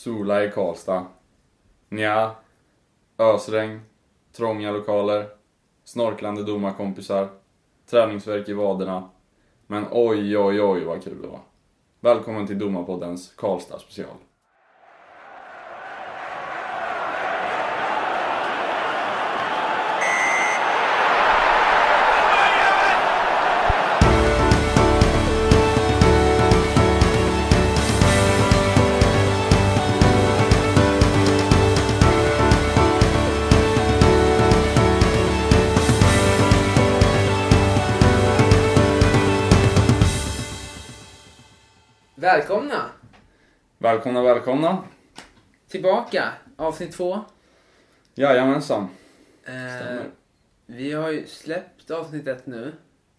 Sola i Karlstad. Nja. Ösregn. Trånga lokaler. Snorklande domarkompisar. Träningsverk i vaderna. Men oj, oj, oj vad kul det var. Välkommen till Domarpoddens Karlstad special. Välkomna, välkomna. tillbaka, avsnitt två. Jajamensan. Eh, vi har ju släppt avsnitt ett nu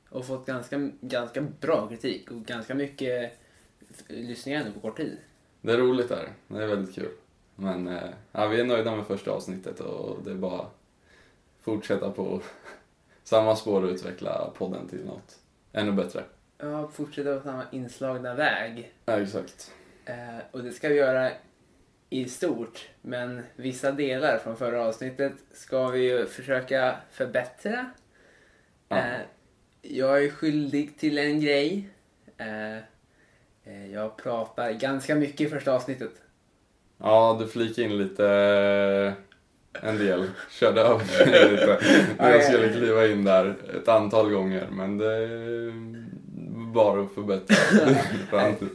och fått ganska, ganska bra kritik och ganska mycket lyssningar nu på kort tid. Det är roligt där. Det är väldigt kul. Men eh, ja, vi är nöjda med första avsnittet och det är bara att fortsätta på samma spår och utveckla podden till något ännu bättre. Ja, fortsätta på samma inslagna väg. Ja, exakt. Eh, och det ska vi göra i stort, men vissa delar från förra avsnittet ska vi ju försöka förbättra. Ja. Eh, jag är skyldig till en grej. Eh, eh, jag pratar ganska mycket i första avsnittet. Ja, du flikade in lite, eh, en del. Körde över mig lite. När jag skulle kliva in där ett antal gånger. Men det är bara att förbättra.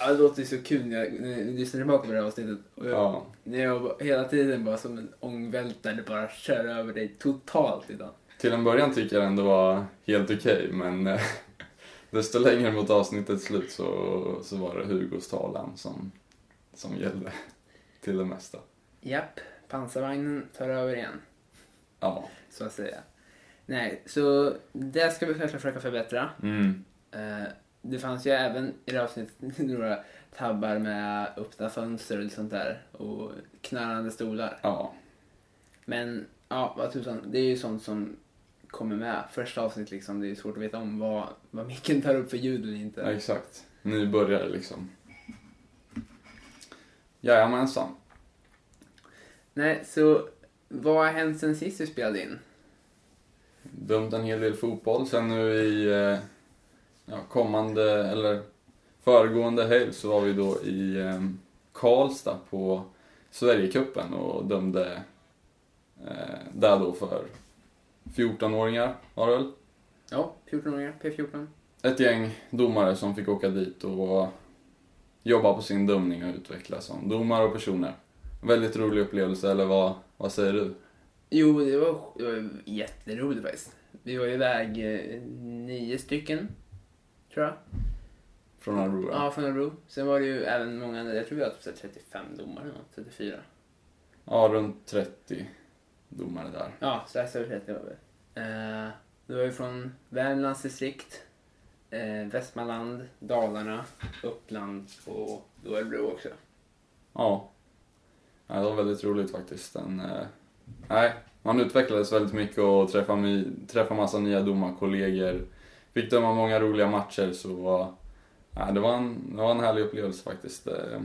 Ja, det låter ju så kul när jag, när jag lyssnar tillbaka på det här avsnittet. Och jag, Ja, när jag hela tiden bara som en ångvältare bara kör över dig totalt idag. till en början tycker jag ändå var helt okej. men eh, desto längre mot avsnittets slut så, så var det Hugos talan som, som gällde till det mesta. Japp, pansarvagnen tar över igen. Ja. så att säga. Nej, så det ska vi självklart försöka förbättra. Mm. Eh, det fanns ju även i det avsnittet några tabbar med öppna fönster och sånt där och knarrande stolar. Ja. Men ja, vad tusan, det är ju sånt som kommer med. Första avsnitt liksom, det är svårt att veta om vad, vad micken tar upp för ljud eller inte. Ja, exakt. Nybörjare liksom. Jajamensan. Nej, så vad har hänt sen sist vi spelade in? Dömt en hel del fotboll. Sen nu i eh, ja, kommande, eller föregående helg så var vi då i eh, Karlstad på Sverigecupen och dömde eh, där då för 14-åringar var det väl? Ja, 14-åringar, P14. Ett gäng domare som fick åka dit och jobba på sin dömning och utvecklas som domare och personer. Väldigt rolig upplevelse, eller vad, vad säger du? Jo, det var, det var jätteroligt faktiskt. Vi var iväg eh, nio stycken, tror jag. Från Örebro? Ja, från Örebro. Sen var det ju även många andra, jag tror vi var typ så här 35 domare, eller något, 34. Ja, runt 30 domare där. Ja, strax över 30 var vi. Eh, det var ju från Värmlands distrikt, eh, Västmanland, Dalarna, Uppland och då Örebro också. Ja. ja. Det var väldigt roligt faktiskt. Den, eh, nej, man utvecklades väldigt mycket och träffade, träffade massa nya domarkollegor. Fick döma många roliga matcher så nej, det, var en, det var en härlig upplevelse faktiskt. Eh,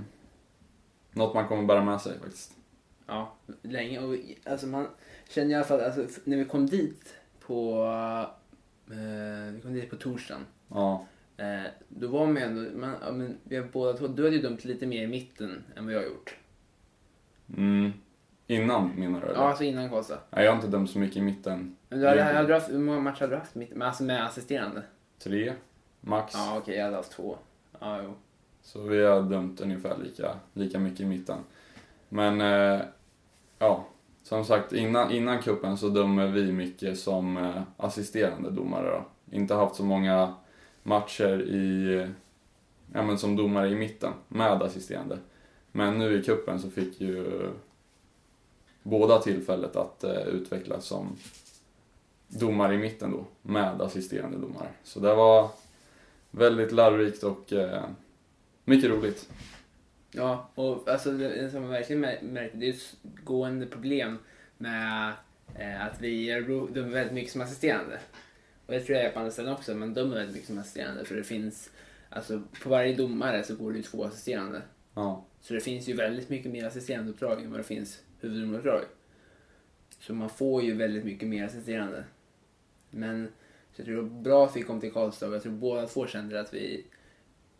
något man kommer bära med sig faktiskt. Ja, länge. Och alltså man känner i alla fall, alltså, när vi kom dit på, eh, vi kom dit på torsdagen. Ja, Eh, då var man ju ändå, man, ja, men vi har båda två, du hade ju dömt lite mer i mitten än vad jag har gjort. mm. Innan menar du? eller? Ja, alltså innan Karlstad. Nej, jag har inte dömt så mycket i mitten. Men du hade, hade du haft, hur många matcher hade du haft? Men alltså med assisterande? Tre, max. Ja, okej, jag hade haft två. Ja, jo. Så vi har dömt ungefär lika, lika mycket i mitten. Men eh, ja, som sagt innan, innan kuppen så dömer vi mycket som eh, assisterande domare då. Inte haft så många matcher i, ja, men som domare i mitten med assisterande. Men nu i kuppen så fick ju båda tillfället att eh, utvecklas som domare i mitten då, med assisterande domare. Så det var väldigt lärorikt och eh, mycket roligt. Ja, och alltså det som jag verkligen mär- märkte, det är ett gående problem med eh, att vi i Örebro dömer väldigt mycket som assisterande. Och det tror jag är på andra ställen också, man dömer väldigt mycket som assisterande för det finns, alltså på varje domare så går det ju två assisterande. Ja. Så det finns ju väldigt mycket mer assisterande uppdrag än vad det finns huvuddomaruppdrag. Så man får ju väldigt mycket mer assisterande. Men så jag tror det var bra att vi kom till Karlstad och jag tror båda två kände att vi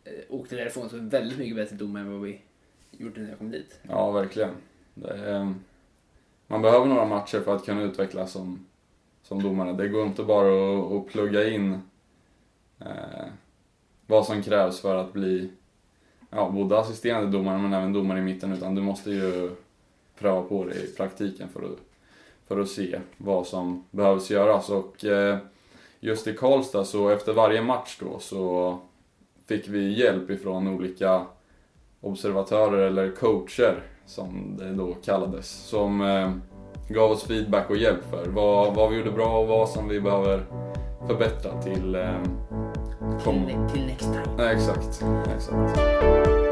eh, åkte därifrån som väldigt mycket bättre domare än vad vi gjorde när jag kom dit. Ja, verkligen. Det är, man behöver några matcher för att kunna utvecklas som, som domare. Det går inte bara att, att plugga in eh, vad som krävs för att bli ja, både assisterande domare men även domare i mitten utan du måste ju pröva på det i praktiken för att, för att se vad som behövs göras. Och eh, just i Karlstad så efter varje match då så fick vi hjälp ifrån olika observatörer eller coacher som det då kallades. Som eh, gav oss feedback och hjälp för vad, vad vi gjorde bra och vad som vi behöver förbättra till eh, Till, till. Nej, exakt. exakt.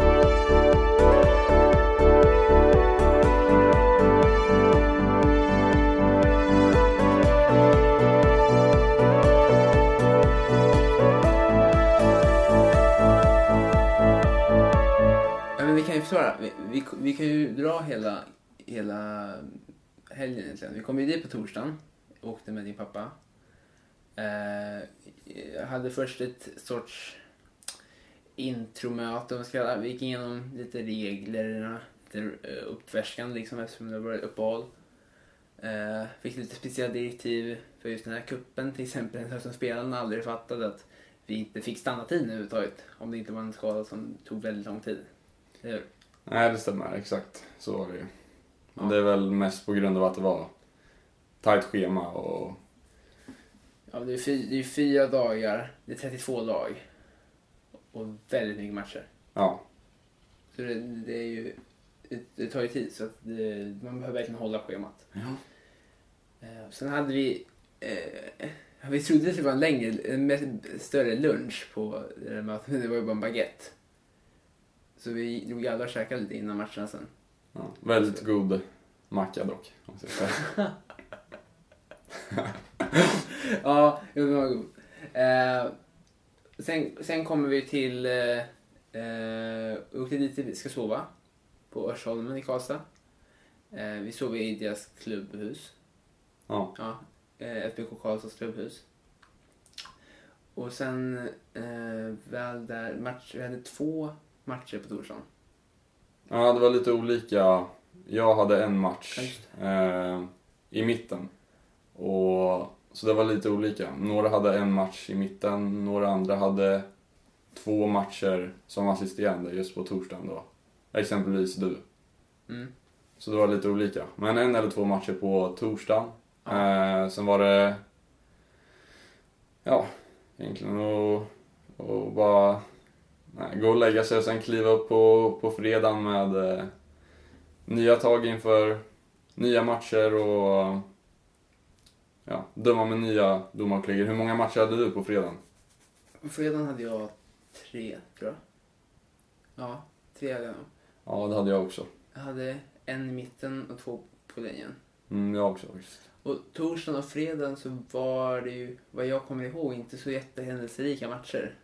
Ju. Vi, vi, vi kan ju dra hela, hela helgen egentligen. Vi kom ju dit på torsdagen. Åkte med din pappa. Eh, jag hade först ett sorts intromöte. om man ska kalla. Vi gick igenom lite reglerna. Lite eh, uppfärskande liksom eftersom det var uppehåll. Eh, fick lite speciella direktiv för just den här kuppen till exempel. Som spelarna aldrig fattade att vi inte fick stanna tiden överhuvudtaget. Om det inte var en skada som tog väldigt lång tid. Nej, det stämmer. Exakt. Så var det ju. Men Ja. Det är väl mest på grund av att det var tajt schema och Ja, det är, fy, det är fyra dagar, det är 32 lag och väldigt mycket matcher. ja, Så det, det är ju, det, det tar ju tid så att det, man behöver verkligen hålla schemat. Ja. Eh, sen hade vi, eh, vi trodde att det var en längre, en större lunch på det där mötet, men det var ju bara en baguette. Så vi drog alla och käkade lite innan matcherna sen. ja. Väldigt god macka dock, ja, den var god. Eh, sen, sen kommer vi till... Eh, eh, vi åkte dit vi ska sova. På Örsholmen i Karlstad. Eh, vi sov i deras klubbhus. Ja. Ja, eh, FBK Karlstads klubbhus. Och sen eh, väl där, match, vi hade två matcher på torsdagen. ja, det var lite olika. Jag hade en match eh, i mitten. Och, så det var lite olika. Några hade en match i mitten, några andra hade två matcher som assisterande just på torsdagen då. Exempelvis du. Mm. Så det var lite olika. Men en eller två matcher på torsdagen. Eh, sen var det... Ja, egentligen att och bara nej, gå och lägga sig och sen kliva upp på, på fredagen med eh, nya tag inför nya matcher och ja, döma med nya domarkollegor. Hur många matcher hade du på fredagen? På fredagen hade jag tre, tror jag. Ja, tre hade jag nog. Ja, det hade jag också. Jag hade en i mitten och två på linjen. Mm, jag också faktiskt. Och torsdagen och fredagen så var det ju, vad jag kommer ihåg, inte så jättehändelserika matcher.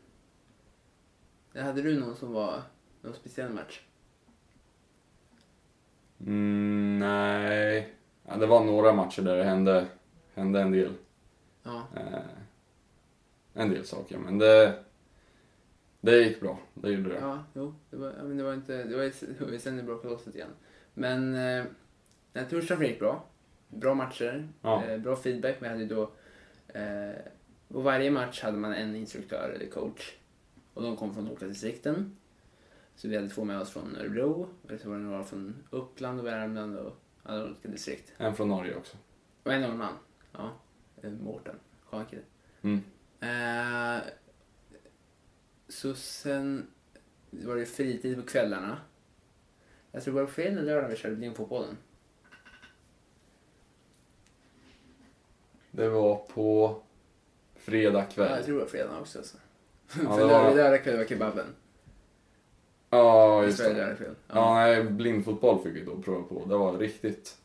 Hade du någon som var någon speciell match? Mm, nej, ja, det var några matcher där det hände, hände en del. Ja. Eh, en del saker, men det, det gick bra. Det gjorde det. Ja, jo. Det var, men det var inte, det var det var sen det brakade loss igen. Men eh, nej, torsdagen gick bra. Bra matcher, Ja. eh, bra feedback. Vi hade då, eh, på varje match hade man en instruktör eller coach. Och de kom från olika distrikten. Så vi hade två med oss från Örebro, och så var det några från Uppland och Värmland och alla olika distrikt. En från Norge också. Och en norrman. Ja, Mårten. Skön kille. Mm. Eh, så sen var det fritid på kvällarna. Jag tror det var på fredag eller lördag vi körde blindfotbollen. Det var på fredag Ja, kväll. jag tror det var fredag också. Alltså. Ja, För det var... lördag kväll var kebaben. Ja, just det. lördag kväll. Ja, nej, blindfotboll fick vi då prova på. Det var riktigt,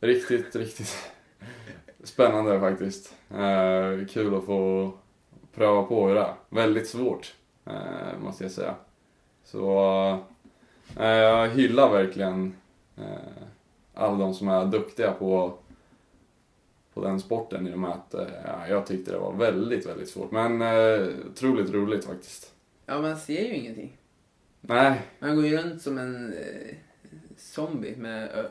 riktigt, riktigt spännande faktiskt. Eh, kul att få pröva på det är. Väldigt svårt, eh, måste jag säga. Så, Eh, Jag hyllar verkligen eh, alla de som är duktiga på, på den sporten i och med att eh, ja, jag tyckte det var väldigt, väldigt svårt. Men eh, otroligt roligt faktiskt. Ja, man ser ju ingenting. Nej, Man går ju runt som en eh, zombie med,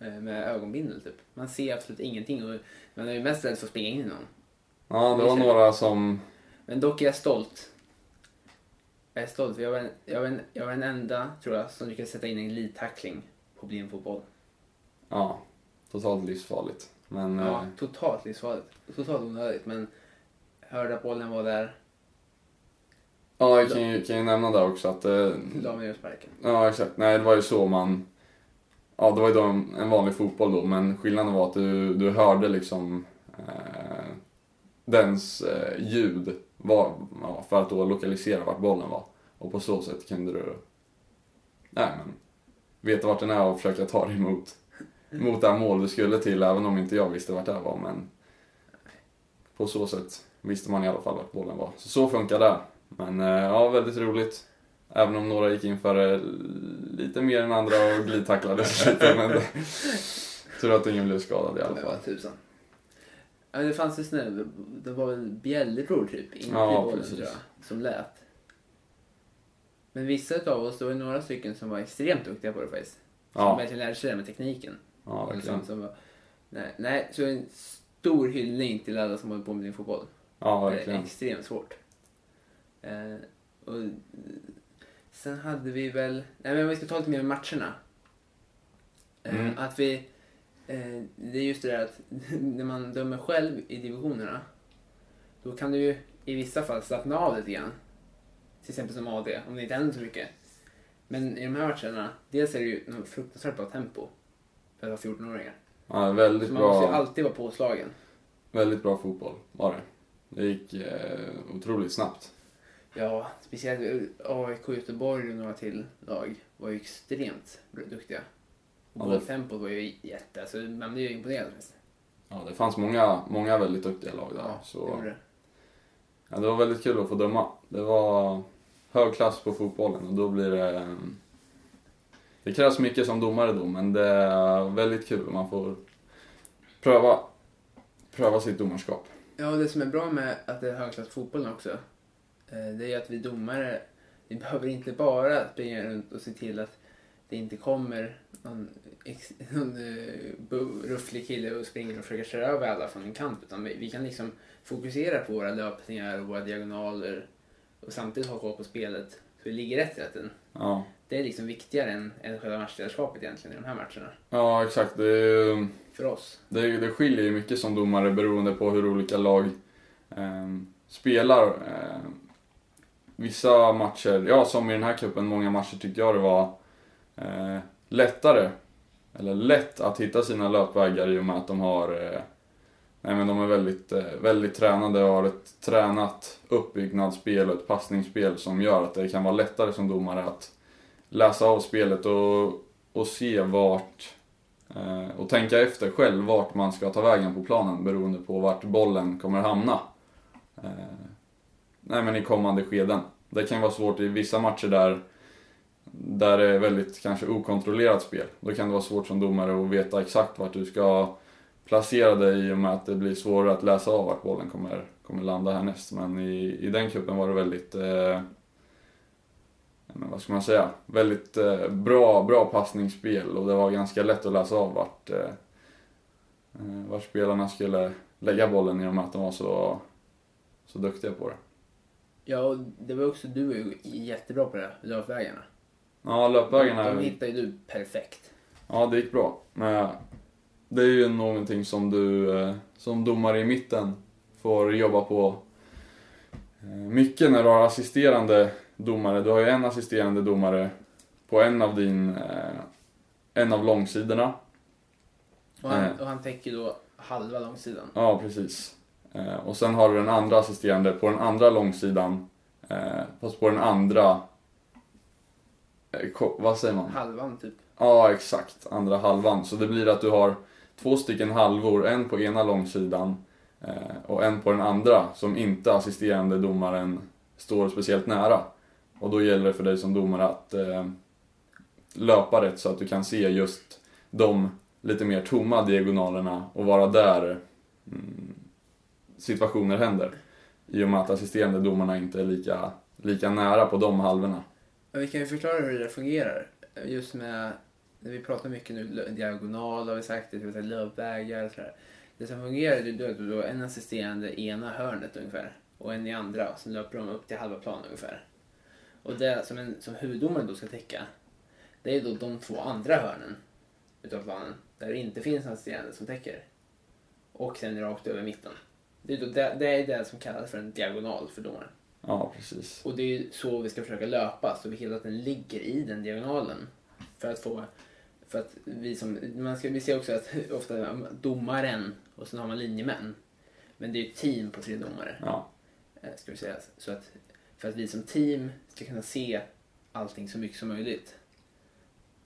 eh, med ögonbindel typ. Man ser absolut ingenting och man är ju mest rädd för att springa in i någon. ja, det var några som... Men dock är jag stolt. Jag är stolt för jag var, en, jag var, en, jag var den enda, tror jag, som lyckades sätta in en glidtackling på blindfotboll. Ja, totalt livsfarligt. Men Ja, eh, totalt livsfarligt. Totalt onödigt, men hörde att bollen var där, ja, jag kan ju, kan ju nämna där också att eh, la mig ur sparken. Ja, exakt. Nej, det var ju så man... Ja, det var ju då en, en vanlig fotboll då, men skillnaden var att du, du hörde liksom eh, dens eh, ljud var, ja, för att då lokalisera vart bollen var. Och på så sätt kunde du nej, men, veta vart den är och försöka ta dig emot, mot det mål du skulle till, även om inte jag visste vart det var. Men på så sätt visste man i alla fall vart bollen var. Så så funkar det. Men eh, ja, väldigt roligt. Även om några gick in för det lite mer än andra och glidtacklades lite. Men tur att ingen blev skadad i alla fall. var tusan. Ja, det fanns en snö, det var väl bjällror typ, inuti Ja, bollen precis. tror jag, som lät. Men vissa av oss, det var några stycken som var extremt duktiga på det faktiskt. Som Ja, verkligen lärde sig det med tekniken. Ja verkligen. som nej, nej, så en stor hyllning till alla som håller på med din fotboll. Ja, Det är verkligen. extremt svårt. Eh, och, sen hade vi väl, nej men vi ska ta lite mer om matcherna. Eh, Mm. Att vi, eh, det är just det där att när man dömer själv i divisionerna, då kan du ju i vissa fall slappna av lite grann. Till exempel som AD, om det inte händer så mycket. Men i de här matcherna, dels är det ju fruktansvärt bra tempo för att vara 14-åringar. Ja, väldigt Så man måste ju bra, alltid vara påslagen. väldigt bra fotboll var det. Det gick eh, otroligt snabbt. Ja, speciellt AIK, Göteborg och några till lag var ju extremt duktiga. Och Ja, det- tempot var ju jätte, alltså man blev ju imponerad. Ja, det fanns många, många väldigt duktiga lag där. Ja, det så, gjorde det. ja, det var väldigt kul att få döma. Det var hög klass på fotbollen och då blir det... Det krävs mycket som domare då, men det är väldigt kul man får pröva, pröva sitt domarskap. Ja, och det som är bra med att det är högklass fotbollen också, eh, det är att vi domare, vi behöver inte bara springa runt och se till att det inte kommer någon, ex, någon eh, rufflig kille och springer och försöker köra över alla från en kant, utan vi, vi kan liksom fokusera på våra löpningar och våra diagonaler och samtidigt ha koll på spelet så vi ligger rätt hela tiden. Ja, Det är liksom viktigare än, än själva matchledarskapet egentligen i de här matcherna. ja exakt. Det, För oss. det, det skiljer ju mycket som domare beroende på hur olika lag eh, spelar. Eh, vissa matcher, ja som i den här cupen, många matcher tyckte jag det var eh, lättare, eller lätt att hitta sina löpvägar i och med att de har eh, Nej men de är väldigt, eh, väldigt tränade och har ett tränat uppbyggnadsspel och ett passningsspel som gör att det kan vara lättare som domare att läsa av spelet och, och se vart eh, och tänka efter själv vart man ska ta vägen på planen beroende på vart bollen kommer hamna. Eh, nej men i kommande skeden. Det kan vara svårt i vissa matcher där, där det är väldigt kanske okontrollerat spel. Då kan det vara svårt som domare att veta exakt vart du ska placera dig i och med att det blir svårare att läsa av vart bollen kommer, kommer landa härnäst. Men i, i den kuppen var det väldigt, eh, men vad ska man säga, väldigt eh, bra, bra passningsspel och det var ganska lätt att läsa av vart, eh, eh, vart spelarna skulle lägga bollen i och med att de var så, så duktiga på det. Ja, och det var också, du var ju jättebra på det löpvägarna. Ja, löpvägarna, De hittar ju du perfekt. ja det gick bra. Men det är ju någonting som du eh, som domare i mitten får jobba på eh, mycket när du har assisterande domare. Du har ju en assisterande domare på en av din, eh, en av långsidorna. Och han, Eh. och han täcker då halva långsidan. Ja, precis. Eh, och sen har du den andra assisterande på den andra långsidan. Fast på den andra... Vad säger man? Halvan typ. Ja, exakt. Andra halvan. Så det blir att du har två stycken halvor. En på ena långsidan och en på den andra som inte assisterande domaren står speciellt nära. Och då gäller det för dig som domare att, eh, löpa rätt så att du kan se just de lite mer tomma diagonalerna och vara där mm, situationer händer. I och med att assisterande domarna inte är lika, lika nära på de halvorna. Vi kan ju förklara hur det fungerar. Just med, när vi pratar mycket nu, diagonal har vi sagt, det löpvägar och sådär. Det som fungerar är att du har en assisterande i ena hörnet ungefär och en i andra. och Sen löper de upp till halva planen ungefär. Och det som, en, som huvuddomaren då ska täcka, det är då de två andra hörnen utav planen där det inte finns en assisterande som täcker. Och sen rakt över mitten. Det är, då, det, det är det som kallas för en diagonal för domaren. Ja, precis. Och det är ju så vi ska försöka löpa, så vi hela tiden ligger i den diagonalen. För att få... För att vi som... Man ska, vi ser också att ofta domaren och sen har man linjemän. Men det är ju ett team på tre domare. Ja, eh, Ska vi säga. Så att, för att vi som team ska kunna se allting så mycket som möjligt.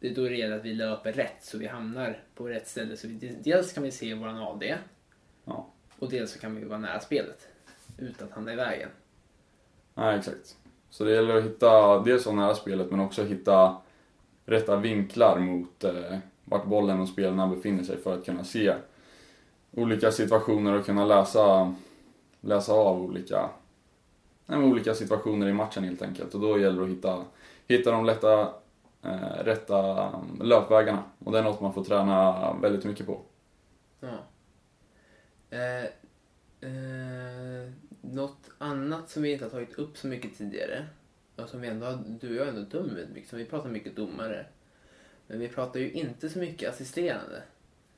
Det är då det gäller att vi löper rätt så vi hamnar på rätt ställe. Så vi, dels kan vi se våran AD ja. och dels så kan vi vara nära spelet. Utan att hamna i vägen. Nej, exakt. Så det gäller att hitta, dels vara nära spelet, men också hitta rätta vinklar mot eh, vart bollen och spelarna befinner sig för att kunna se olika situationer och kunna läsa, läsa av olika, men olika situationer i matchen helt enkelt. Och då gäller det att hitta, hitta de lätta, eh, rätta löpvägarna. Och det är något man får träna väldigt mycket på. Ja. Eh, eh, något annat som vi inte har tagit upp så mycket tidigare och som vi ändå du och jag ändå dömer väldigt mycket, som vi pratar mycket domare. Men vi pratar ju inte så mycket assisterande,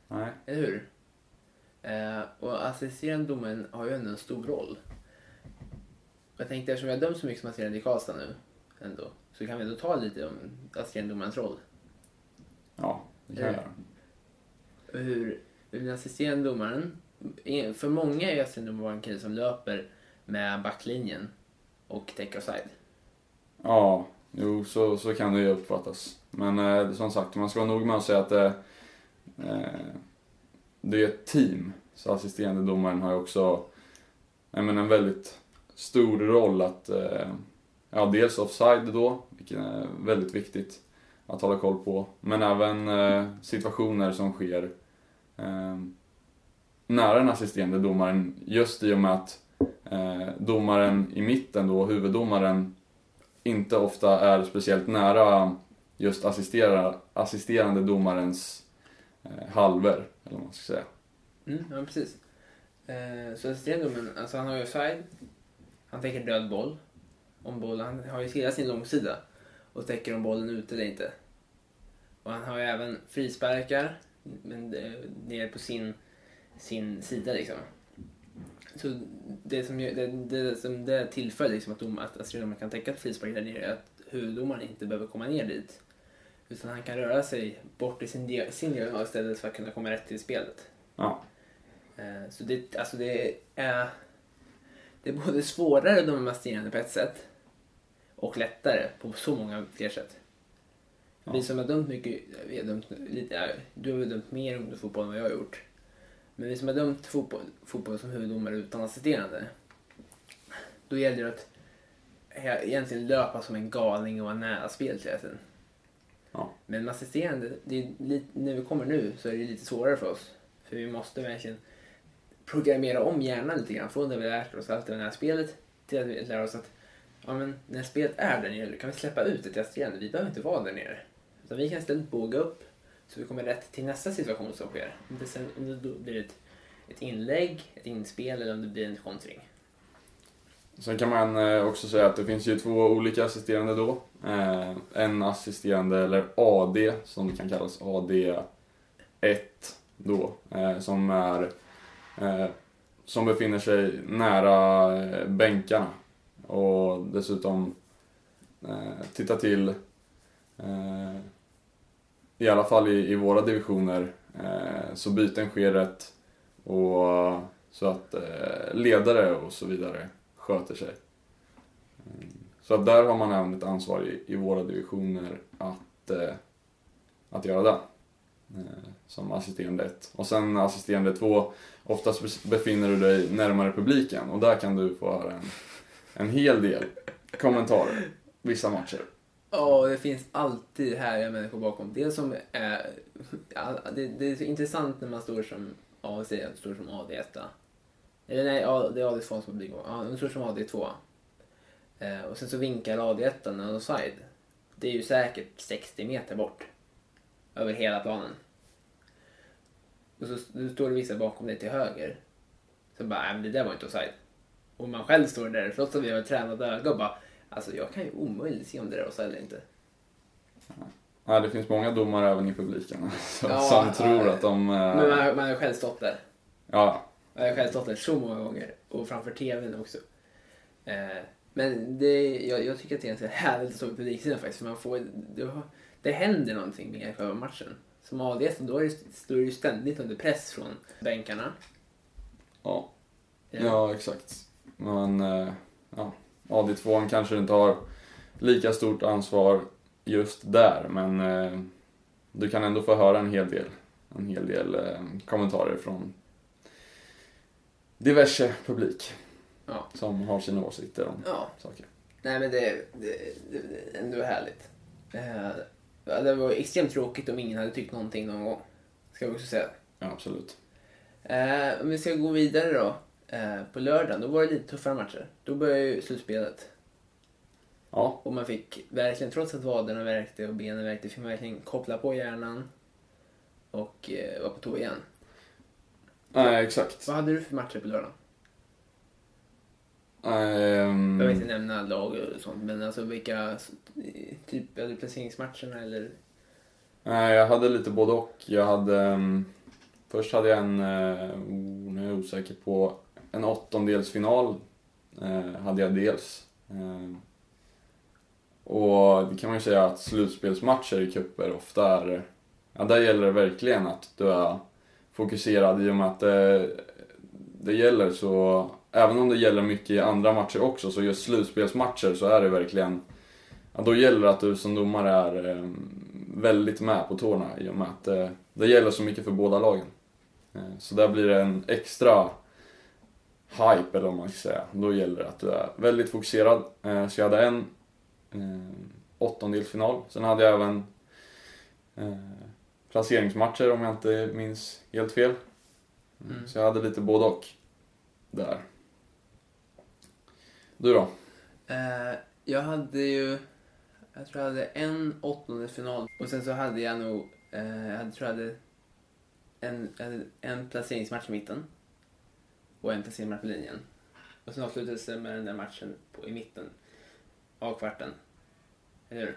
Nej. eller hur? Eh, och assisterande domaren har ju ändå en stor roll. Jag tänkte eftersom jag dömt så mycket som assisterande i Karlstad nu ändå, så kan vi ändå ta lite om assisterande roll. Ja, det kan Eh. göra. Och hur, hur den assisterande domaren, för många är assisterande domaren en kille som löper med backlinjen och täcker offside. Ja, jo så, så kan det ju uppfattas. Men eh, som sagt, man ska vara nog med att säga att det, eh, det är ett team. Så assisterande domaren har ju också menar, en väldigt stor roll att, eh, ja dels offside då, vilket är väldigt viktigt att hålla koll på. Men även eh, situationer som sker ehm, nära den assisterande domaren just i och med att eh, domaren i mitten då, huvuddomaren, inte ofta är speciellt nära just assistera, assisterande domarens eh, halver, eller vad man ska säga. Mm, ja, precis. Eh, så assisterande domaren, alltså han har ju offside, han täcker död boll. Om boll, han har ju hela sin långsida och täcker om bollen ute eller inte. Och han har ju även frisparkar, men det- nere på sin, sin sida liksom. Så det som, det, det, som det tillför liksom att, dom, att domaren kan täcka ett frispark där nere är att huvuddomaren inte behöver komma ner dit. Utan han kan röra sig bort i sin, dia- sin diagonal istället för att kunna komma rätt till spelet. Ja, Eh, Så det, alltså det är... Det är både svårare med assisterande på ett sätt och lättare på så många fler sätt. Ja. Vi som har dömt mycket, vi har dömt lite, du har väl dömt mer ungdomsfotboll än vad jag har gjort. Men vi som har dömt fotboll, fotboll som huvuddomare utan assisterande, då gäller det att egentligen löpa som en galning och vara nära spelet hela tiden. Ja. Men med assisterande, det är när vi kommer nu så är det lite svårare för oss. För vi måste verkligen programmera om hjärnan lite grann. Från det vi lärt oss allt det här spelet till att vi lär oss att ja, men när spelet är där nere kan vi släppa ut det till assisterande. Vi behöver inte vara där nere. Utan vi kan istället båga upp så vi kommer rätt till nästa situation som sker. Om det, sen, om det då blir ett, ett inlägg, ett inspel eller om det blir en kontring. Sen kan man eh, också säga att det finns ju två olika assisterande då. Eh, en assisterande, eller AD, som det kan kallas, AD1 då, eh, som är Eh, som befinner sig nära eh, bänkarna och dessutom eh, titta till eh, i alla fall i, i våra divisioner eh, så byten sker rätt och så att eh, ledare och så vidare sköter sig. Mm. Så att där har man även ett ansvar i, i våra divisioner att, eh, att göra det. Eh, som assisterande 1. Och sen assisterande 2, oftast befinner du dig närmare publiken och där kan du få höra en, en hel del kommentarer vissa matcher. Ja, det finns alltid härliga människor bakom. Det som är... ja, Det, det är så intressant när man står som... Ja, att står som AD1. Eller nej, ja, det är AD2 som blir Ja, de står som AD2. Eh, och sen så vinkar AD1 en offside. Det är ju säkert 60 meter bort. Över hela planen. Och så står det vissa bakom dig till höger. Så bara, nej men det där var inte offside. Och man själv står där, trots att vi har tränat öga och bara, alltså jag kan ju omöjligt se om det där är offside eller inte. Nej, det finns många domare även i publiken som, Ja, som ja, tror ja. att de... eh, Men man, man har själv stått där. Ja, Jag har själv stått där så många gånger. Och framför tvn också. Eh, men det, jag, jag tycker att det är ganska härligt att stå på publiksidan faktiskt. För man får, det, det händer någonting med själva matchen. Som ADS då är det, står du ständigt under press från bänkarna. ja, ja exakt. Men eh, ja, AD2 kanske inte har lika stort ansvar just där, men eh, du kan ändå få höra en hel del, en hel del eh, kommentarer från diverse publik Ja. som har sina åsikter om ja. saker. Nej men det, det, det, det är ändå härligt. Eh, ja, det var extremt tråkigt om ingen hade tyckt någonting någon gång. Ska vi också säga. Ja, absolut. Eh, om vi ska gå vidare då. Eh, på lördagen, då var det lite tuffare matcher. Då började ju slutspelet. Ja, Och man fick verkligen, trots att vaderna värkte och benen värkte, fick man verkligen koppla på hjärnan. Och eh, vara på tå igen. nej exakt. Vad hade du för matcher på lördagen? Ehm, Jag vill inte nämna lag och sånt, men alltså vilka typ, eller placeringsmatcherna eller? Nej, jag hade lite både och. Jag hade... ehm, först hade jag en, oh, nu är jag osäker på, en åttondelsfinal. Eh, hade jag dels. Eh, och det kan man ju säga att slutspelsmatcher i cuper ofta är... Ja, där gäller det verkligen att du är fokuserad i och med att det, det gäller så... Även om det gäller mycket i andra matcher också, så just slutspelsmatcher så är det verkligen... Ja, då gäller det att du som domare är eh, väldigt med på tårna i och med att eh, det gäller så mycket för båda lagen. Eh, så där blir det en extra hype, eller vad man ska säga. Då gäller det att du är väldigt fokuserad. Eh, så jag hade en eh, åttondelsfinal. Sen hade jag även eh, placeringsmatcher om jag inte minns helt fel. Mm. Så jag hade lite både och där. Du då? Eh, jag hade ju, jag tror jag hade en åttondelsfinal och sen så hade jag nog, eh, jag hade, tror jag hade en, en placeringsmatch i mitten och en placeringsmatch på linjen. Och sen avslutades det med den där matchen på, i mitten av kvarten. Eller hur?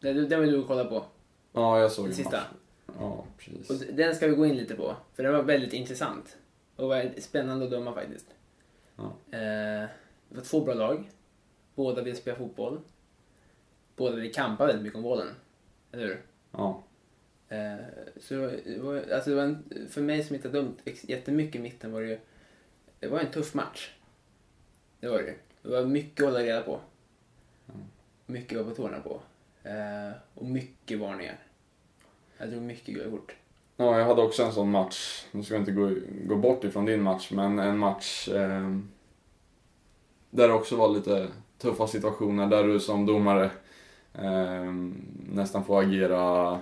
Det, det var du kolla på. Ja, jag såg Den en sista. Ja, precis. Och den ska vi gå in lite på, för den var väldigt intressant. Och var spännande att döma faktiskt. Ja. Eh, det var två bra lag. Båda vill spela fotboll. Båda vill kampa väldigt mycket om bollen. Eller hur? Ja. Eh, så det var, alltså det var en, för mig som inte har dömt jättemycket i mitten var det ju, det var en tuff match. Det var det. Det var mycket att hålla reda på. Mycket att vara på tårna på. Eh, och mycket varningar. Jag tror mycket gula kort. Ja, jag hade också en sån match. Nu ska jag inte gå, gå bort ifrån din match, men en match eh, där det också var lite tuffa situationer där du som domare eh, nästan får agera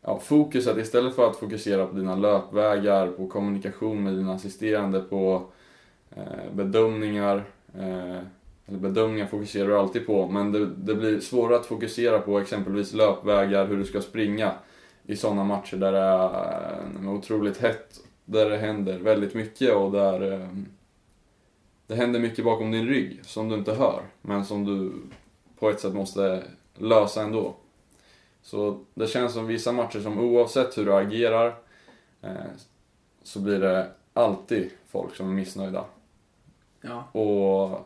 ja, fokuset istället för att fokusera på dina löpvägar, på kommunikation med dina assisterande, på eh, bedömningar. Eh, eller bedömningar fokuserar du alltid på, men det, det blir svårare att fokusera på exempelvis löpvägar, hur du ska springa i sådana matcher där det är eh, otroligt hett, där det händer väldigt mycket och där eh, det händer mycket bakom din rygg som du inte hör, men som du på ett sätt måste lösa ändå. Så det känns som vissa matcher som oavsett hur du agerar eh, så blir det alltid folk som är missnöjda. Ja. Och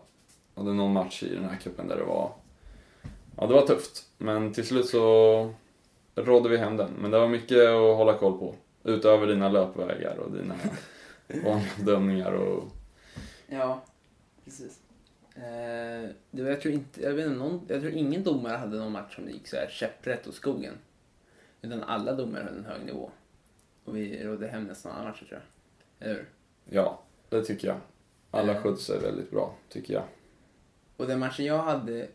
jag hade någon match i den här cupen där det var, ja det var tufft. Men till slut så rådde vi hem den. Men det var mycket att hålla koll på. Utöver dina löpvägar och dina vanliga bedömningar och Ja, precis. Eh, det var, jag, tror inte, jag, vet inte, någon, jag tror ingen domare hade någon match som gick så här käpprätt åt skogen. Utan alla domare höll en hög nivå. Och vi rådde hem nästan alla matcher tror jag. Eller hur? ja, det tycker jag. Alla Eh. skötte sig väldigt bra, tycker jag. Och den matchen jag hade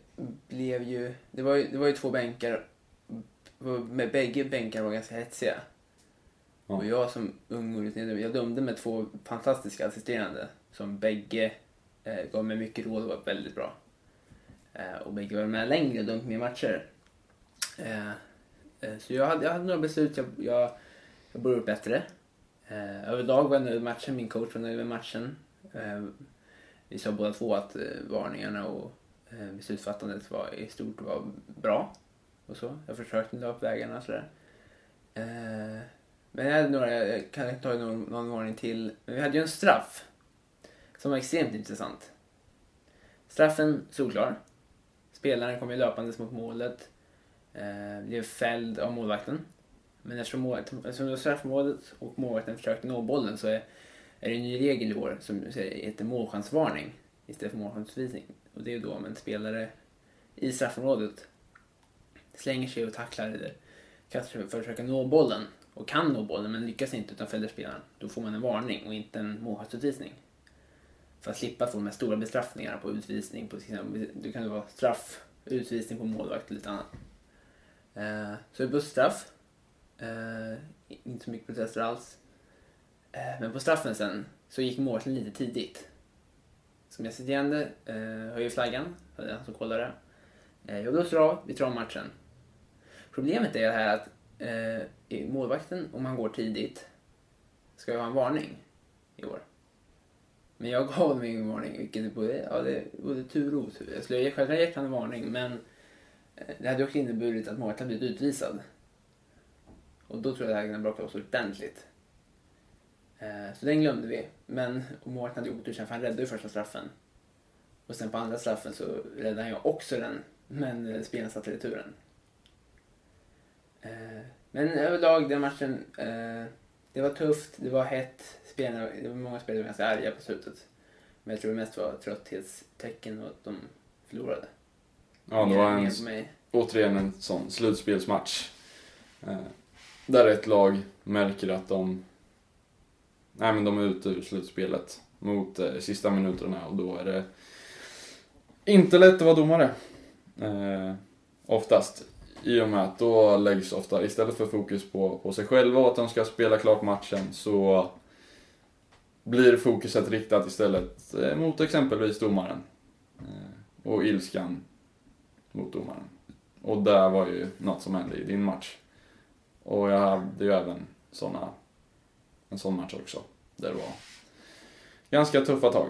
blev ju... Det var ju, det var ju två bänkar. Med bägge bänkar var ganska hetsiga. Ja. Och jag som ung orutinerad, jag dömde med två fantastiska assisterande som bägge eh, gav mig mycket råd och var väldigt bra. Eh, och bägge var med längre och dömt mer matcher. Eh, eh, så jag hade, jag hade några beslut, jag, jag, jag borde bättre. Eh, överlag var jag nöjd med matchen, min coach var nöjd med matchen. Eh, vi sa båda två att varningarna och beslutsfattandet var i stort var bra. Och så. Jag försökte dra upp vägarna och sådär. Eh, men jag hade några, jag kan ta någon, någon varning till. Men vi hade ju en straff som var extremt intressant. Straffen solklar. Spelaren kom ju löpandes mot målet. Eh, blev fälld av målvakten. Men eftersom, målet, eftersom det var straffområdet och målvakten försökte nå bollen så är, är det en ny regel i år som heter målchansvarning istället för målchansutvisning. Och det är då om en spelare i straffområdet slänger sig och tacklar eller kastar sig för att försöka nå bollen och kan nå bollen men lyckas inte utan fäller spelaren. Då får man en varning och inte en målvaktsutvisning. För att slippa få de här stora bestraffningarna på utvisning. På, till exempel, det kan vara straff, utvisning på målvakt och lite annat. Eh, så det blev straff. Eh, inte så mycket protester alls. Eh, men på straffen sen så gick målvakten lite tidigt. Som jag assisterande eh, höjer flaggan, för som kollar det. Eh, jag blåser av, vi tar om matchen. Problemet är det här att eh, målvakten, om han går tidigt, ska ju ha en varning i år. Men jag gav honom ingen varning, vilket är både, ja, det är både tur och otur. Jag skulle själv ha gett honom en varning, men eh, det hade också inneburit att målvakten blivit utvisad. Och då tror jag det hade kunnat bråka loss ordentligt. Eh, så den glömde vi. Men målvakten hade otur sen för han räddade ju första straffen. Och sen på andra straffen så räddade han ju också den. Men eh, spelaren satte returen. Eh, men överlag den matchen. Eh, det var tufft, det var hett. Spelarna, det var många spelare som var ganska arga på slutet. Men jag tror det mest var trötthetstecken och att de förlorade. Ja, det var en, återigen en sån slutspelsmatch. Eh, där ett lag märker att de, nej, men de är ute ur slutspelet mot eh, sista minuterna och då är det inte lätt att vara domare. Eh, oftast. I och med att då läggs ofta, istället för fokus på, på sig själva och att de ska spela klart matchen, så blir fokuset riktat istället eh, mot exempelvis domaren. Eh, och ilskan mot domaren. Och där var ju något som hände i din match. Och jag hade ju även såna, en sån match också. Där det var ganska tuffa tag.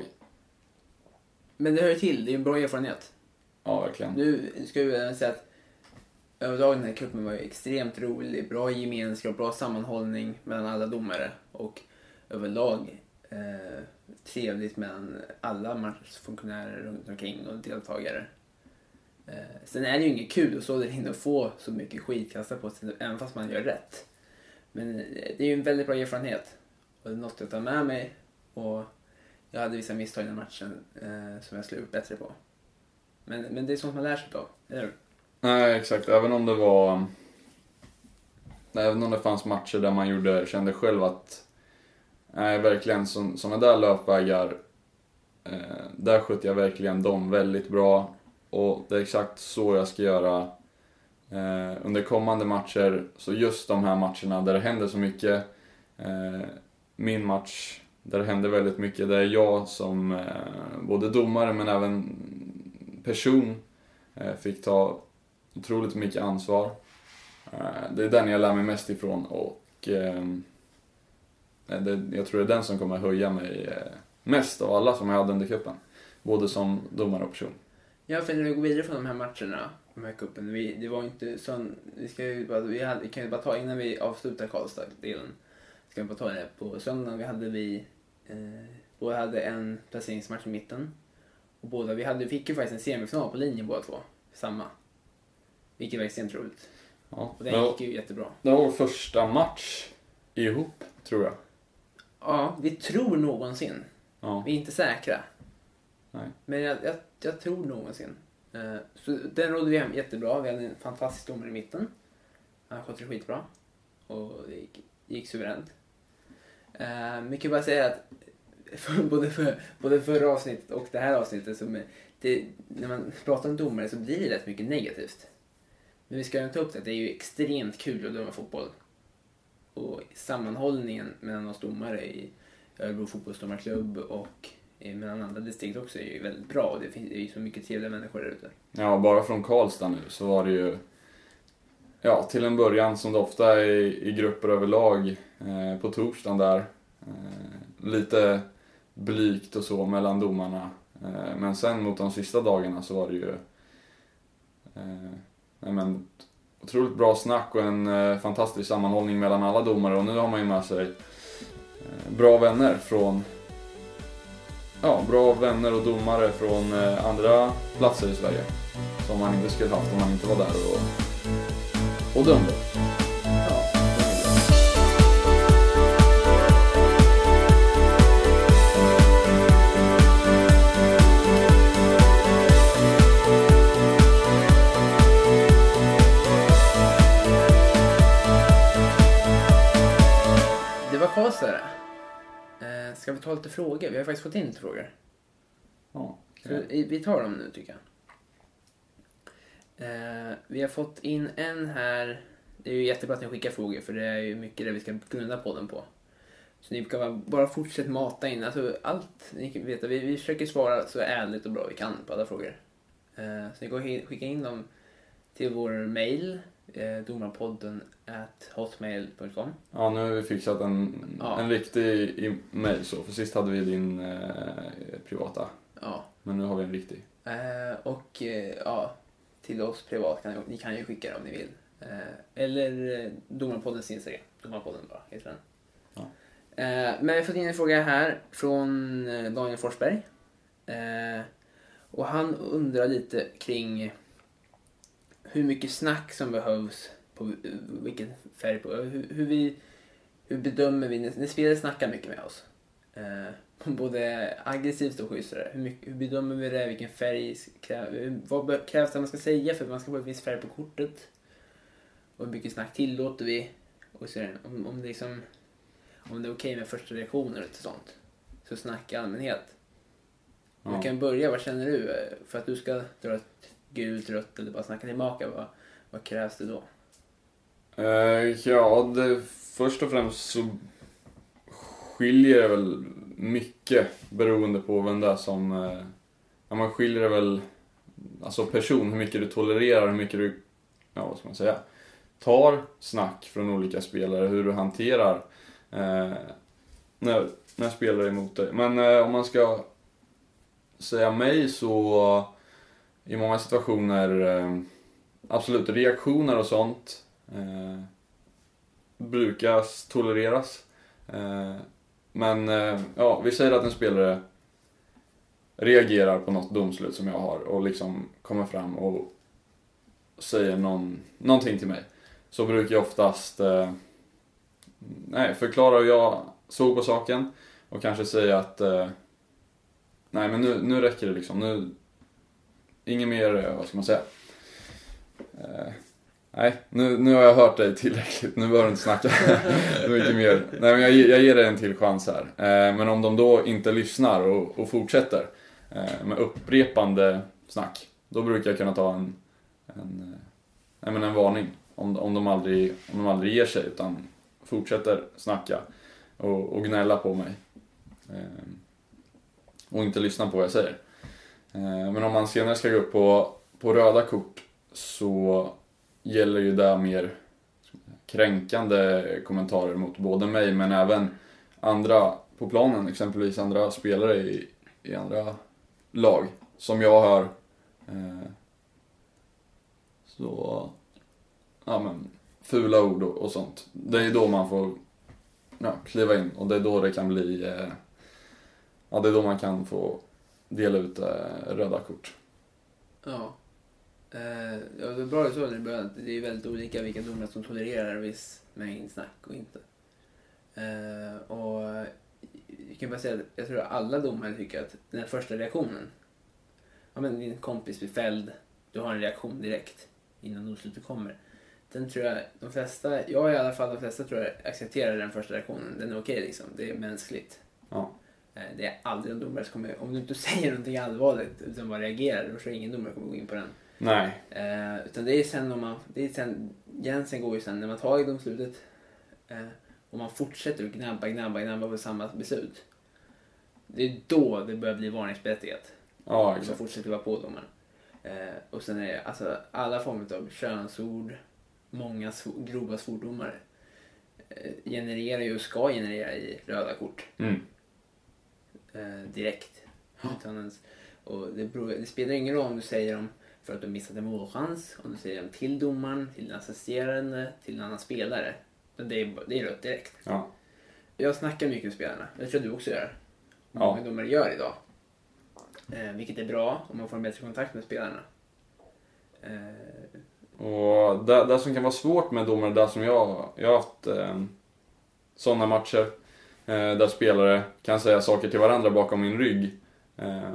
Men det hör ju till, det är en bra erfarenhet. Ja, verkligen. Nu ska vi säga att överlag den här cupen var ju extremt rolig. Bra gemenskap, bra sammanhållning mellan alla domare och överlag eh, trevligt mellan alla matchfunktionärer runt omkring och deltagare. Eh, sen är det ju inget kul att stå där inne och få så mycket skit kastat på sig även fast man gör rätt. Men eh, det är ju en väldigt bra erfarenhet och det är något jag tar med mig och jag hade vissa misstag i den matchen eh, som jag skulle gjort bättre på. Men, men det är sånt man lär sig av, eller hur? Nej, exakt. Även om det var... Um, även om det fanns matcher där man gjorde, kände själv att... Nej, verkligen sådana där löpvägar. Eh, där skötte jag verkligen dem väldigt bra. Och det är exakt så jag ska göra eh, under kommande matcher. Så just de här matcherna där det händer så mycket. Eh, min match där det hände väldigt mycket. Det är jag som eh, både domare men även person eh, fick ta otroligt mycket ansvar. Eh, det är den jag lär mig mest ifrån och ehm, eh, det, jag tror det är den som kommer höja mig eh, mest av alla som jag hade under cupen. Både som domare och person. Ja, för när vi går vidare från de här matcherna, de här cupen, vi, det var inte sån, vi, ska ju bara, vi, hade, vi kan ju bara ta innan vi avslutar Karlstad-delen, ska vi bara ta det på söndagen, vi hade vi, eh, båda hade en placeringsmatch i mitten. Och båda, vi hade, fick ju faktiskt en semifinal på linjen båda två, samma. Vilket var extremt roligt. Ja, Och det, den var, gick ju jättebra. det var vår första match ihop, tror jag. Ja, vi tror någonsin. Ja, Vi är inte säkra. Nej. Men jag, jag, jag tror någonsin. Eh, så den rådde vi hem jättebra. Vi hade en fantastisk domare i mitten. Han skötte det skitbra. Och det gick, gick suveränt. Uh, mycket bara säga att för, både, för, både förra avsnittet och det här avsnittet som är det, när man pratar om domare så blir det rätt mycket negativt. Men vi ska ju ta upp det, det är ju extremt kul att döma fotboll. Och sammanhållningen mellan oss domare i Örebro fotbollsdomarklubb och mellan andra distrikt också är ju väldigt bra. Och det finns är ju så mycket trevliga människor där ute. Ja, bara från Karlstad nu så var det ju, ja, till en början som det ofta är i, i grupper överlag eh, på torsdagen där. Eh, lite blygt och så mellan domarna. Eh, men sen mot de sista dagarna så var det ju eh, nej men, otroligt bra snack och en eh, fantastisk sammanhållning mellan alla domare och nu har man ju med sig eh, bra vänner från ja, bra vänner och domare från eh, andra platser i Sverige som man inte skulle haft om man inte var där och, och dömde. Det. Eh, ska vi ta lite frågor? Vi har faktiskt fått in lite frågor. Ja, Så vi tar dem nu tycker jag. Eh, vi har fått in en här. Det är ju jättebra att ni skickar frågor för det är ju mycket det vi ska grunda podden på. Så ni kan bara- fortsätta mata in. Alltså allt. Ni kan veta, vi, vi försöker svara så ärligt och bra vi kan på alla frågor. Eh, så ni går och skicka in dem till vår mail. Eh, domarpodden at hotmail.com. ja, nu har vi fixat en, Ja. en riktig e-mail så, för sist hade vi din eh, privata. Ja. Men nu har vi en riktig. Eh, och eh, ja, till oss privat kan ni, ni kan ju skicka det om ni vill. Eh, eller eh, Domarpoddens Instagram. Domarpodden bara heter den. Ja. Eh, men vi har fått in en fråga här från eh, Daniel Forsberg. Och han undrar lite kring hur mycket snack som behövs på vilken färg på, hur, hur vi hur bedömer vi när, spelare snackar mycket med oss? Eh, både aggressivt och schysst. Hur, mycket, hur bedömer vi det? Vilken färg krä, hur- vad krävs det man ska säga för att man ska få en viss färg på kortet? Och hur mycket snack tillåter vi? Och så, om, om, det liksom, om det är okej med första reaktioner och sånt. Så snack i allmänhet. Du kan börja, vad känner du? Eh, För att du ska dra ett gult, rött eller bara snacka tillbaka, vad, vad krävs det då? Uh, ja, det, först och främst så skiljer det väl mycket beroende på vem det är som... Uh, ja, man skiljer det väl, alltså person, hur mycket du tolererar, hur mycket du, ja vad ska man säga, tar snack från olika spelare, hur du hanterar uh, när, när spelare är emot dig. Men om man ska säga mig så, i många situationer, eh, absolut reaktioner och sånt eh, brukas tolereras. Eh, men eh, ja, vi säger att en spelare reagerar på något domslut som jag har och liksom kommer fram och säger någon, någonting till mig. Så brukar jag oftast eh, nej, förklara hur jag såg på saken och kanske säga att eh, nej men nu, nu räcker det liksom. Nu, inget mer, eh, vad ska man säga? Eh, Nej, nu, nu har jag hört dig tillräckligt. Nu behöver du inte snacka mycket mer. Nej, men jag, jag ger dig en till chans här. Eh, men om de då inte lyssnar och, och fortsätter eh, med upprepande snack, då brukar jag kunna ta en, en, eh, nej, men en varning. Om, om, de aldrig, om de aldrig ger sig utan fortsätter snacka och, och gnälla på mig. Eh, och inte lyssna på vad jag säger. Eh, men om man senare ska gå upp på, på röda kort så gäller ju det mer kränkande kommentarer mot både mig men även andra på planen, exempelvis andra spelare i, i andra lag som jag hör. Eh, så, ja men, fula ord och, och sånt. Det är då man får ja, kliva in och det är då det kan bli, eh, ja det är då man kan få dela ut eh, röda kort. Ja. Eh, ja, det är bra att du sa det i början. att Det är väldigt olika vilka domare som tolererar viss mängd snack och inte. Eh, och jag kan bara säga att jag tror att alla domare tycker att den här första reaktionen. Ja men din kompis blir fälld. Du har en reaktion direkt innan domslutet kommer. Den tror jag de flesta, jag i alla fall de flesta tror jag accepterar den första reaktionen. Den är okej liksom. Det är mänskligt. Ja. Eh, Det är aldrig en domare som kommer, om du inte säger någonting allvarligt utan bara reagerar, då tror jag ingen domare kommer gå in på den. Nej. Eh, utan det är sen om man, det är sen, gränsen går ju sen när man tar i domslutet eh, och man fortsätter att gnabba, gnabba, gnabba på samma beslut. Det är då det börjar bli varningsberättigat. Ja, exakt. fortsätter vara på domaren. Eh, och sen är det alltså alla former av könsord, många sv- grova svordomar eh, genererar ju och ska generera i röda kort Mm. Eh, direkt. Utan ens, och det, beror, det spelar ingen roll om du säger dem för att du missat en målchans, om du säger dem till domaren, till den assisterande, till en annan spelare. Men det är, det är rött direkt. Ja. Jag snackar mycket med spelarna. Jag tror du också gör. Ja. Många domare gör idag. Eh, vilket är bra om man får en bättre kontakt med spelarna. Eh, Och det, det som kan vara svårt med domare, där som jag, jag har haft eh, sådana matcher Eh, där spelare kan säga saker till varandra bakom min rygg eh,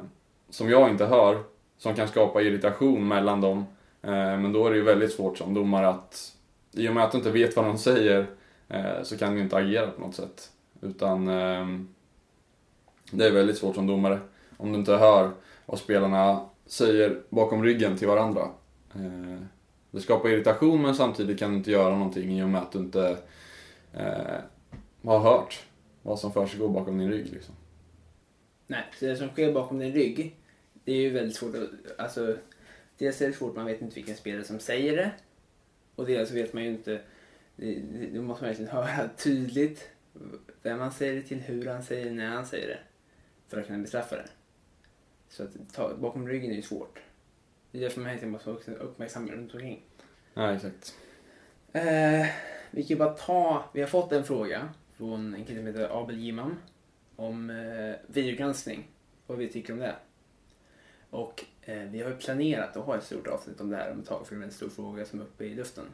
som jag inte hör, som kan skapa irritation mellan dem. Eh, men då är det ju väldigt svårt som domare att, i och med att du inte vet vad de säger, eh, så kan du inte agera på något sätt. Utan eh, det är väldigt svårt som domare om du inte hör vad spelarna säger bakom ryggen till varandra. Eh, det skapar irritation men samtidigt kan du inte göra någonting i och med att du inte eh, har hört vad som försiggår bakom din rygg. Liksom. nej, så det som sker bakom din rygg, det är ju väldigt svårt att... Alltså, dels är det svårt, man vet inte vilken spelare som säger det. Och dels vet man ju inte... Då måste man verkligen höra tydligt vem han säger det till, hur han säger det, när han säger det. För att kunna bestraffa det. Så att ta, bakom ryggen är ju svårt. Det är därför man hela måste också uppmärksamma runt omkring. Ja, exakt. Eh, vi kan bara ta, vi har fått en fråga från en kille som heter Abel Jimam om eh, videogranskning. Vad vi tycker om det. Och eh, vi har ju planerat att ha ett stort avsnitt om det här om ett tag för det är en stor fråga som är uppe i luften.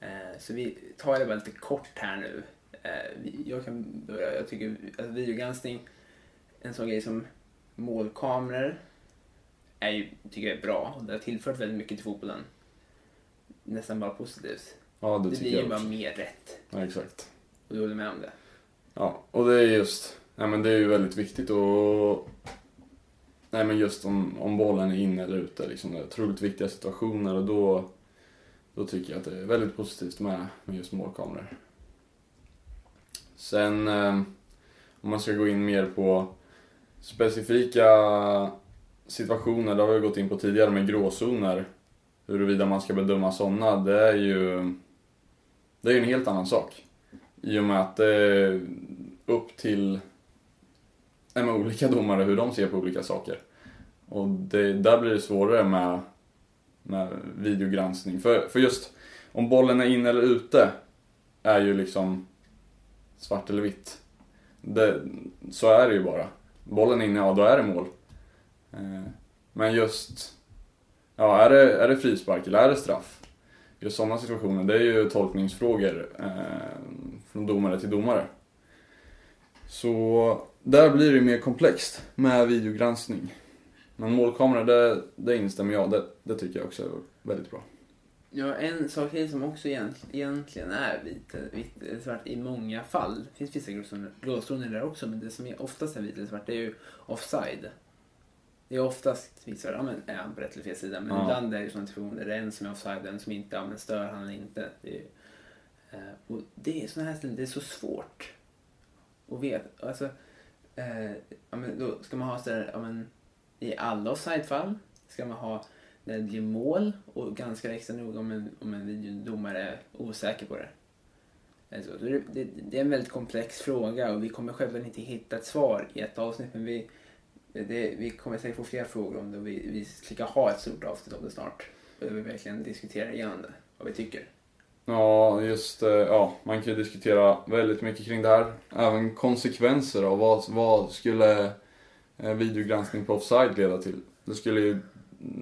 Eh, så vi tar det bara lite kort här nu. Eh, jag kan börja, jag tycker att videogranskning, en sån grej som målkameror är ju, tycker jag är bra och det har tillfört väldigt mycket till fotbollen. Nästan bara positivt. Ja, det Det blir ju bara mer rätt. Ja, exakt. Och du håller med om det? Ja, och det är just, nej men det är ju väldigt viktigt och Nej men just om, om bollen är inne eller ute, liksom det är otroligt viktiga situationer och då, då tycker jag att det är väldigt positivt med, med just målkameror. Sen eh, om man ska gå in mer på specifika situationer, det har vi gått in på tidigare med gråzoner, huruvida man ska bedöma sådana, det är ju det är ju en helt annan sak. I och med att det är upp till nej, olika domare hur de ser på olika saker. Och det, där blir det svårare med, med videogranskning. För, för just om bollen är inne eller ute är ju liksom svart eller vitt. Det, så är det ju bara. Bollen är inne, ja då är det mål. Eh, men just, ja är det, är det frispark eller är det straff? Just sådana situationer, det är ju tolkningsfrågor eh, från domare till domare. Så där blir det mer komplext med videogranskning. Men målkamera, det, det instämmer jag det, det tycker jag också är väldigt bra. Ja, en sak till som också egent- egentligen är vit, vit eller svart i många fall. Det finns vissa gråzoner- där också, men det som är oftast är vit eller svart det är ju offside. Det är oftast vit svart, ja men är han på rätt eller fel sida. Men Ja. ibland är det ju sådana situationer där det är en som är offside, en som inte, ja men stör han inte. Det är, Eh, och det är sådana här ställen, det är så svårt att veta. Alltså, eh, ja men då ska man ha sådär, ja men i alla offsidefall ska man ha när det blir mål och ganska extra noga om en, om en videodomare är osäker på det. Alltså, det, det, det är en väldigt komplex fråga och vi kommer självklart inte hitta ett svar i ett avsnitt men vi, det, vi kommer säkert få fler frågor om det och vi, vi ska ha ett stort avsnitt om det snart. Och vi verkligen diskutera igenom det, vad vi tycker. Ja, just ja, man kan ju diskutera väldigt mycket kring det här. Även konsekvenser av vad, vad skulle eh, videogranskning på offside leda till? Det skulle ju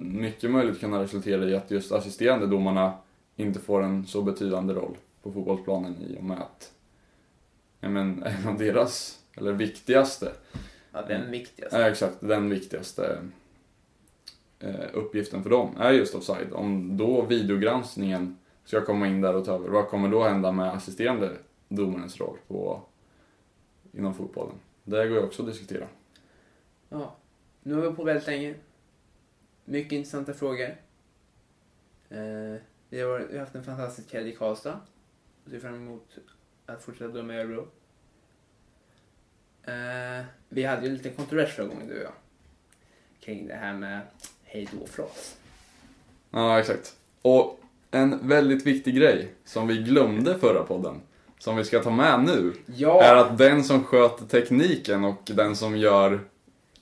mycket möjligt kunna resultera i att just assisterande domarna inte får en så betydande roll på fotbollsplanen i och med att ja, men, en av deras, eller viktigaste, Ja, den viktigaste. Ja, exakt. Den viktigaste eh, uppgiften för dem är just offside. Om då videogranskningen ska komma in där och ta över, vad kommer då hända med assisterande domarens roll på, inom fotbollen? Det går ju också att diskutera. Ja. Nu har vi på väldigt länge. Mycket intressanta frågor. Eh, vi, har, vi har haft en fantastisk helg i Karlstad. Och ser fram emot att fortsätta döma i Örebro. Eh, vi hade ju lite kontrovers förra gången, du och jag. Kring det här med hej då-fras. Ja, exakt. Och en väldigt viktig grej som vi glömde förra podden, som vi ska ta med nu, Ja! är att den som sköter tekniken och den som gör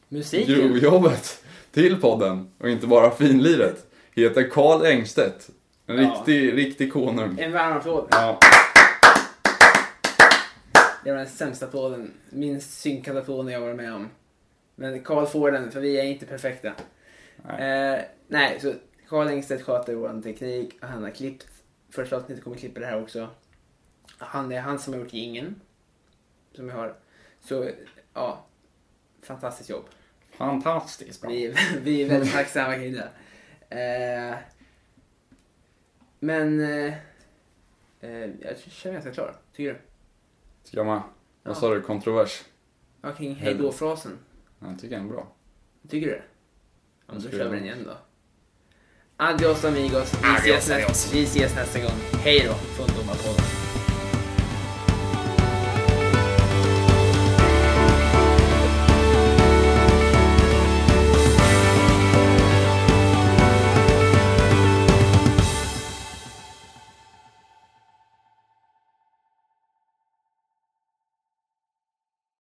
Musiken! grovjobbet till podden och inte bara finliret heter Karl Engstedt. En Ja. riktig, riktig konung. En varm applåd. Ja, Det var den sämsta applåden, minst synkade applåden jag varit med om. Men Karl får den, för vi är inte perfekta. nej. Eh, nej, så Karl Engstedt sköter vår teknik och han har klippt. Första avsnittet kommer klippa det här också. Han är han som har gjort ingen Som vi har. Så, ja. Fantastiskt jobb. Fantastiskt bra. Vi, vi är väldigt tacksamma kring det. Eh, men eh, eh, jag känner mig ganska klar. Tycker du? Ska jag med? Ja. Vad sa du? Kontrovers? Ja, kring hejdå-frasen. Jag tycker den är bra. Tycker du det? Ja, men då kör jag- vi den igen då. Adios amigos. Vi, ses, nästa, vi ses nästa gång. Hej då från Domarpodden.